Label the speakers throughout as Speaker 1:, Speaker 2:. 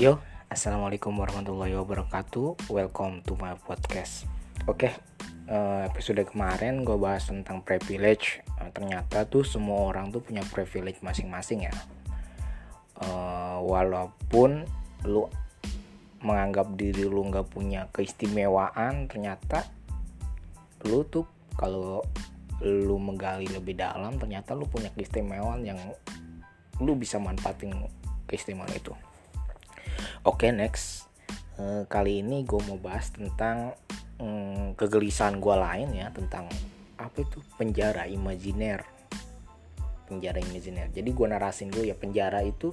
Speaker 1: Yo, assalamualaikum warahmatullahi wabarakatuh. Welcome to my podcast. Oke, eh, episode kemarin gue bahas tentang privilege. Eh, ternyata tuh semua orang tuh punya privilege masing-masing ya. Eh, walaupun lu menganggap diri lu nggak punya keistimewaan, ternyata lu tuh kalau lu menggali lebih dalam, ternyata lu punya keistimewaan yang lu bisa manfaatin keistimewaan itu. Oke next. Uh, kali ini gue mau bahas tentang um, kegelisahan gue lain ya tentang apa itu penjara imajiner. Penjara imajiner. Jadi gue narasin dulu ya penjara itu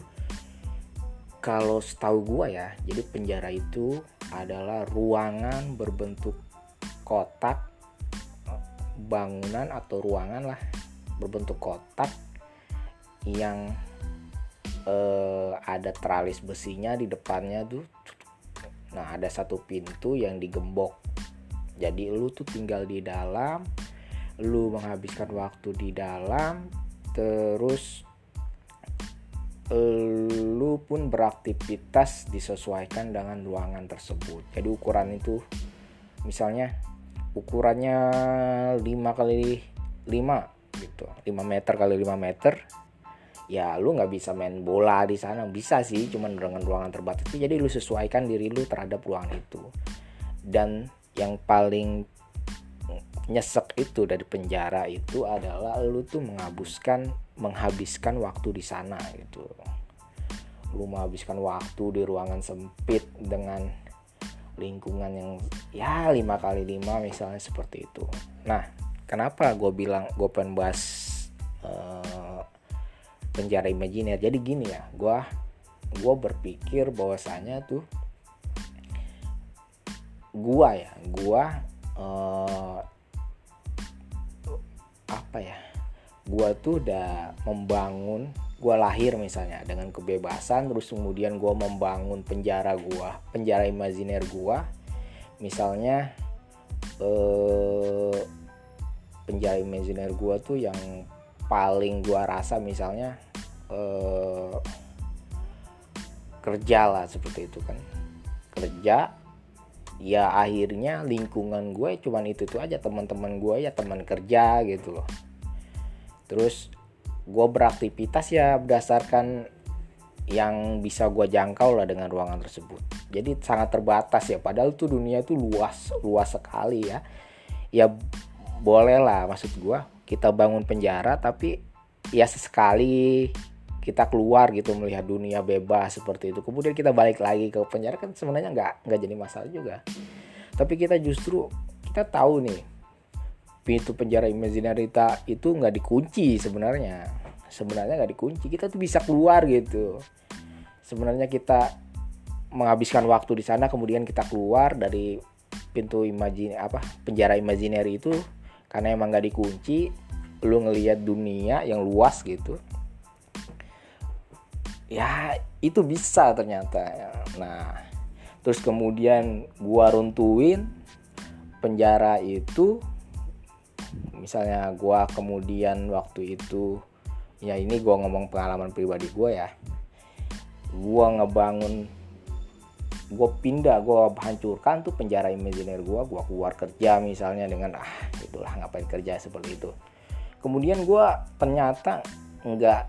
Speaker 1: kalau setahu gue ya jadi penjara itu adalah ruangan berbentuk kotak bangunan atau ruangan lah berbentuk kotak yang eh, ada teralis besinya di depannya tuh. Nah ada satu pintu yang digembok. Jadi lu tuh tinggal di dalam lu menghabiskan waktu di dalam terus lu pun beraktivitas disesuaikan dengan ruangan tersebut. Jadi ukuran itu misalnya ukurannya 5 kali 5 gitu. 5 meter kali 5 meter ya lu nggak bisa main bola di sana. Bisa sih cuman dengan ruangan terbatas jadi lu sesuaikan diri lu terhadap ruangan itu. Dan yang paling nyesek itu dari penjara itu adalah lu tuh menghabiskan menghabiskan waktu di sana gitu. Lu menghabiskan waktu di ruangan sempit dengan lingkungan yang ya lima kali lima misalnya seperti itu. Nah kenapa gue bilang gue pengen bahas uh, penjara imajiner. Jadi gini ya gue gue berpikir bahwasanya tuh gua ya gua uh, apa ya gua tuh udah membangun gua lahir misalnya dengan kebebasan terus kemudian gua membangun penjara gua penjara imajiner gua misalnya uh, penjara imajiner gua tuh yang paling gua rasa misalnya uh, kerja lah seperti itu kan. Kerja ya akhirnya lingkungan gue cuman itu tuh aja teman-teman gue ya teman kerja gitu loh. Terus gue beraktivitas ya berdasarkan yang bisa gue jangkau lah dengan ruangan tersebut. Jadi sangat terbatas ya padahal tuh dunia tuh luas luas sekali ya. Ya boleh lah maksud gue kita bangun penjara tapi ya sesekali kita keluar gitu melihat dunia bebas seperti itu. Kemudian kita balik lagi ke penjara kan sebenarnya nggak nggak jadi masalah juga. Tapi kita justru kita tahu nih pintu penjara imaginarita itu nggak dikunci sebenarnya. Sebenarnya nggak dikunci. Kita tuh bisa keluar gitu. Sebenarnya kita menghabiskan waktu di sana kemudian kita keluar dari pintu imajin apa penjara imajineri itu karena emang nggak dikunci lu ngelihat dunia yang luas gitu ya itu bisa ternyata nah terus kemudian gua runtuhin penjara itu misalnya gua kemudian waktu itu ya ini gua ngomong pengalaman pribadi gua ya. Gua ngebangun gue pindah gue hancurkan tuh penjara imajiner gue gue keluar kerja misalnya dengan ah itulah ngapain kerja seperti itu. Kemudian gue ternyata nggak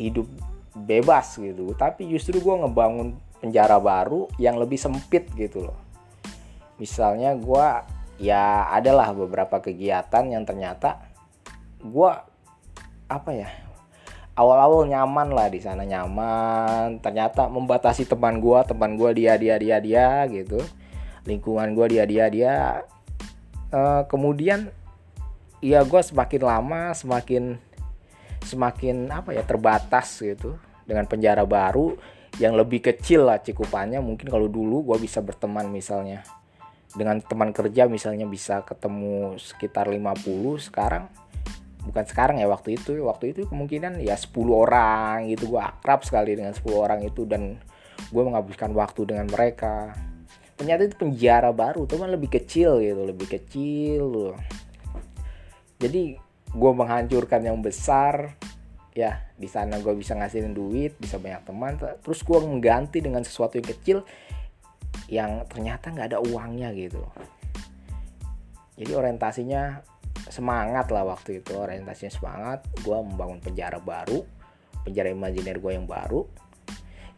Speaker 1: hidup bebas gitu. Tapi justru gue ngebangun penjara baru yang lebih sempit gitu loh. Misalnya gue ya adalah beberapa kegiatan yang ternyata gue apa ya awal-awal nyaman lah di sana nyaman. Ternyata membatasi teman gue teman gue dia dia dia dia gitu. Lingkungan gue dia dia dia. Uh, kemudian ya gue semakin lama semakin semakin apa ya terbatas gitu dengan penjara baru yang lebih kecil lah cikupannya mungkin kalau dulu gue bisa berteman misalnya dengan teman kerja misalnya bisa ketemu sekitar 50 sekarang. Bukan sekarang ya waktu itu. Waktu itu kemungkinan ya 10 orang gitu. Gue akrab sekali dengan 10 orang itu dan gue menghabiskan waktu dengan mereka. Ternyata itu penjara baru teman lebih kecil gitu lebih kecil. Loh jadi gue menghancurkan yang besar ya di sana gue bisa ngasihin duit bisa banyak teman terus gue mengganti dengan sesuatu yang kecil yang ternyata nggak ada uangnya gitu. Jadi orientasinya semangat lah waktu itu orientasinya semangat gue membangun penjara baru penjara imajiner gue yang baru.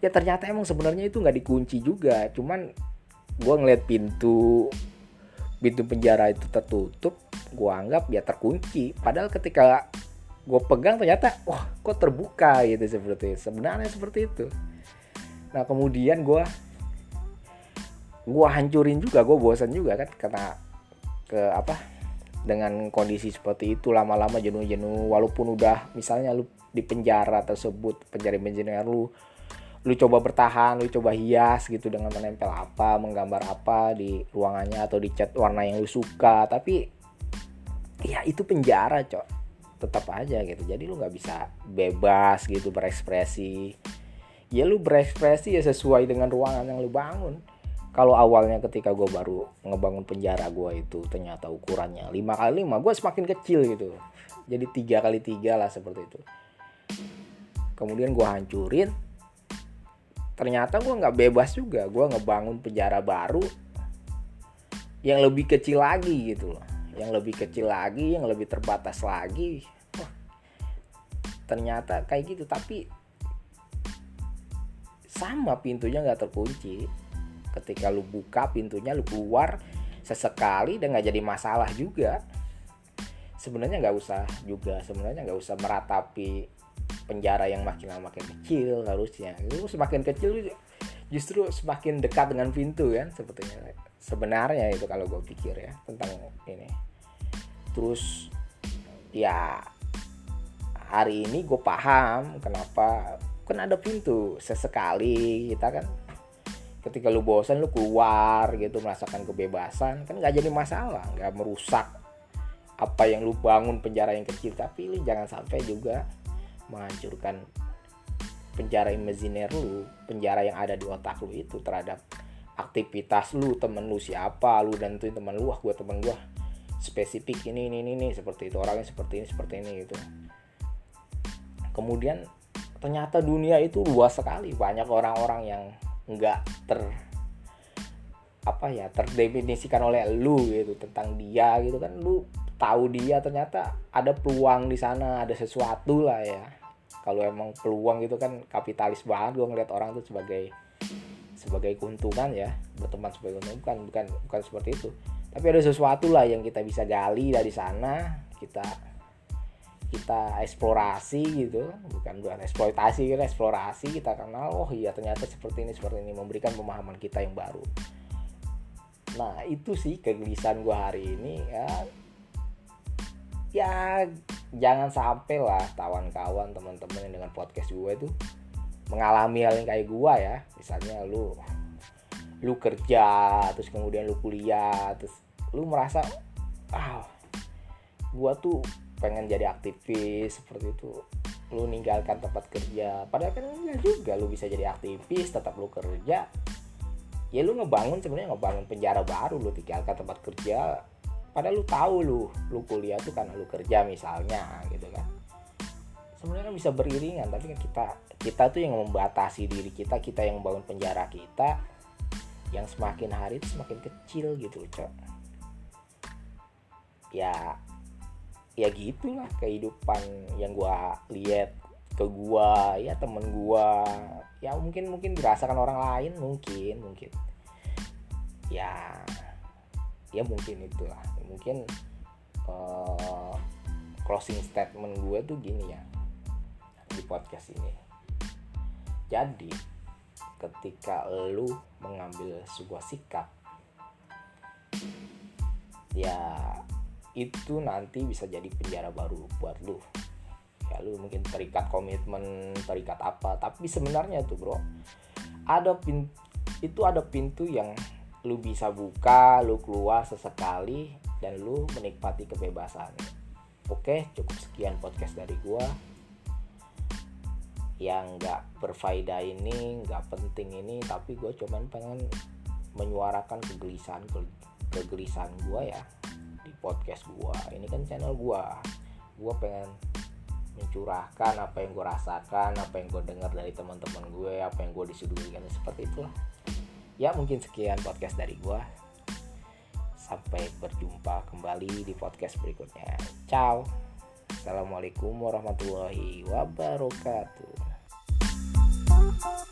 Speaker 1: Ya ternyata emang sebenarnya itu nggak dikunci juga cuman gue ngeliat pintu pintu penjara itu tertutup gue anggap ya terkunci. Padahal ketika gue pegang ternyata wah kok terbuka gitu seperti itu. sebenarnya seperti itu nah kemudian gue gue hancurin juga gue bosan juga kan karena ke apa dengan kondisi seperti itu lama-lama jenuh-jenuh walaupun udah misalnya lu di penjara tersebut penjara penjara lu lu coba bertahan, lu coba hias gitu dengan menempel apa, menggambar apa di ruangannya atau di cat warna yang lu suka, tapi ya itu penjara, cok tetap aja gitu. Jadi lu nggak bisa bebas gitu berekspresi. Ya lu berekspresi ya sesuai dengan ruangan yang lu bangun. Kalau awalnya ketika gue baru ngebangun penjara gue itu ternyata ukurannya 5 kali 5 gue semakin kecil gitu. Jadi tiga kali tiga lah seperti itu. Kemudian gue hancurin. Ternyata gue nggak bebas juga. Gue ngebangun penjara baru yang lebih kecil lagi gitu loh yang lebih kecil lagi yang lebih terbatas lagi. Wah, ternyata kayak gitu tapi sama pintunya nggak terkunci. Ketika lu buka pintunya lu keluar sesekali dan nggak jadi masalah juga. Sebenarnya nggak usah juga sebenarnya nggak usah meratapi penjara yang makin lama makin kecil harusnya. Lu semakin kecil justru semakin dekat dengan pintu kan sebetulnya sebenarnya itu kalau gue pikir ya tentang ini. Terus ya hari ini gue paham kenapa kan ada pintu sesekali kita kan ketika lu bosan lu keluar gitu merasakan kebebasan kan nggak jadi masalah nggak merusak apa yang lu bangun penjara yang kecil. Tapi lu jangan sampai juga menghancurkan penjara imajiner lu penjara yang ada di otak lu itu terhadap aktivitas lu temen lu siapa lu dan tuh temen lu wah gue temen gue spesifik ini ini ini, ini seperti itu orangnya seperti ini seperti ini gitu. Kemudian ternyata dunia itu luas sekali. Banyak orang-orang yang nggak ter apa ya terdefinisikan oleh lu gitu tentang dia gitu kan. Lu tahu dia ternyata ada peluang di sana ada sesuatu lah ya. Kalau emang peluang gitu kan kapitalis banget gue ngeliat orang tuh sebagai sebagai keuntungan ya berteman sebagai keuntungan bukan bukan bukan seperti itu. Tapi ada sesuatu lah yang kita bisa gali dari sana kita kita eksplorasi gitu. Bukan bukan eksploitasi kan eksplorasi kita kenal oh iya ternyata seperti ini seperti ini memberikan pemahaman kita yang baru. Nah itu sih kegelisahan gue hari ini ya. Ya jangan sampai lah kawan-kawan teman-teman yang dengan podcast gue itu mengalami hal yang kayak gue ya. Misalnya lu lu kerja terus kemudian lu kuliah terus lu merasa ah gua tuh pengen jadi aktivis seperti itu. Lu ninggalkan tempat kerja. Padahal kan enggak juga lu bisa jadi aktivis tetap lu kerja. Ya lu ngebangun sebenarnya ngebangun penjara baru lu tinggalkan tempat kerja. Padahal lu tahu lu lu kuliah tuh karena lu kerja misalnya gitu sebenarnya kan bisa beriringan tapi kan kita kita tuh yang membatasi diri kita kita yang membangun penjara kita yang semakin hari itu semakin kecil gitu cok. Ya ya gitulah kehidupan yang gua lihat ke gua ya temen gua. Ya mungkin mungkin dirasakan orang lain mungkin mungkin. Ya ya mungkin itulah. Mungkin uh, closing statement gue tuh gini ya di podcast ini. Jadi ketika lu mengambil sebuah sikap ya itu nanti bisa jadi penjara baru buat lu. Ya lu mungkin terikat komitmen terikat apa tapi sebenarnya tuh bro ada pintu itu ada pintu yang lu bisa buka lu keluar sesekali dan lu menikmati kebebasan. Oke cukup sekian podcast dari gua yang nggak berfaedah ini nggak penting ini tapi gue cuman pengen menyuarakan kegelisahan kegelisahan gue ya di podcast gua. Ini kan channel gua. Gua pengen mencurahkan apa yang gue rasakan apa yang gue dengar dari teman-teman gue apa yang gue disuguhkan seperti itulah. Ya mungkin sekian podcast dari gue sampai berjumpa kembali di podcast berikutnya. Ciao. Assalamualaikum warahmatullahi wabarakatuh Thank you.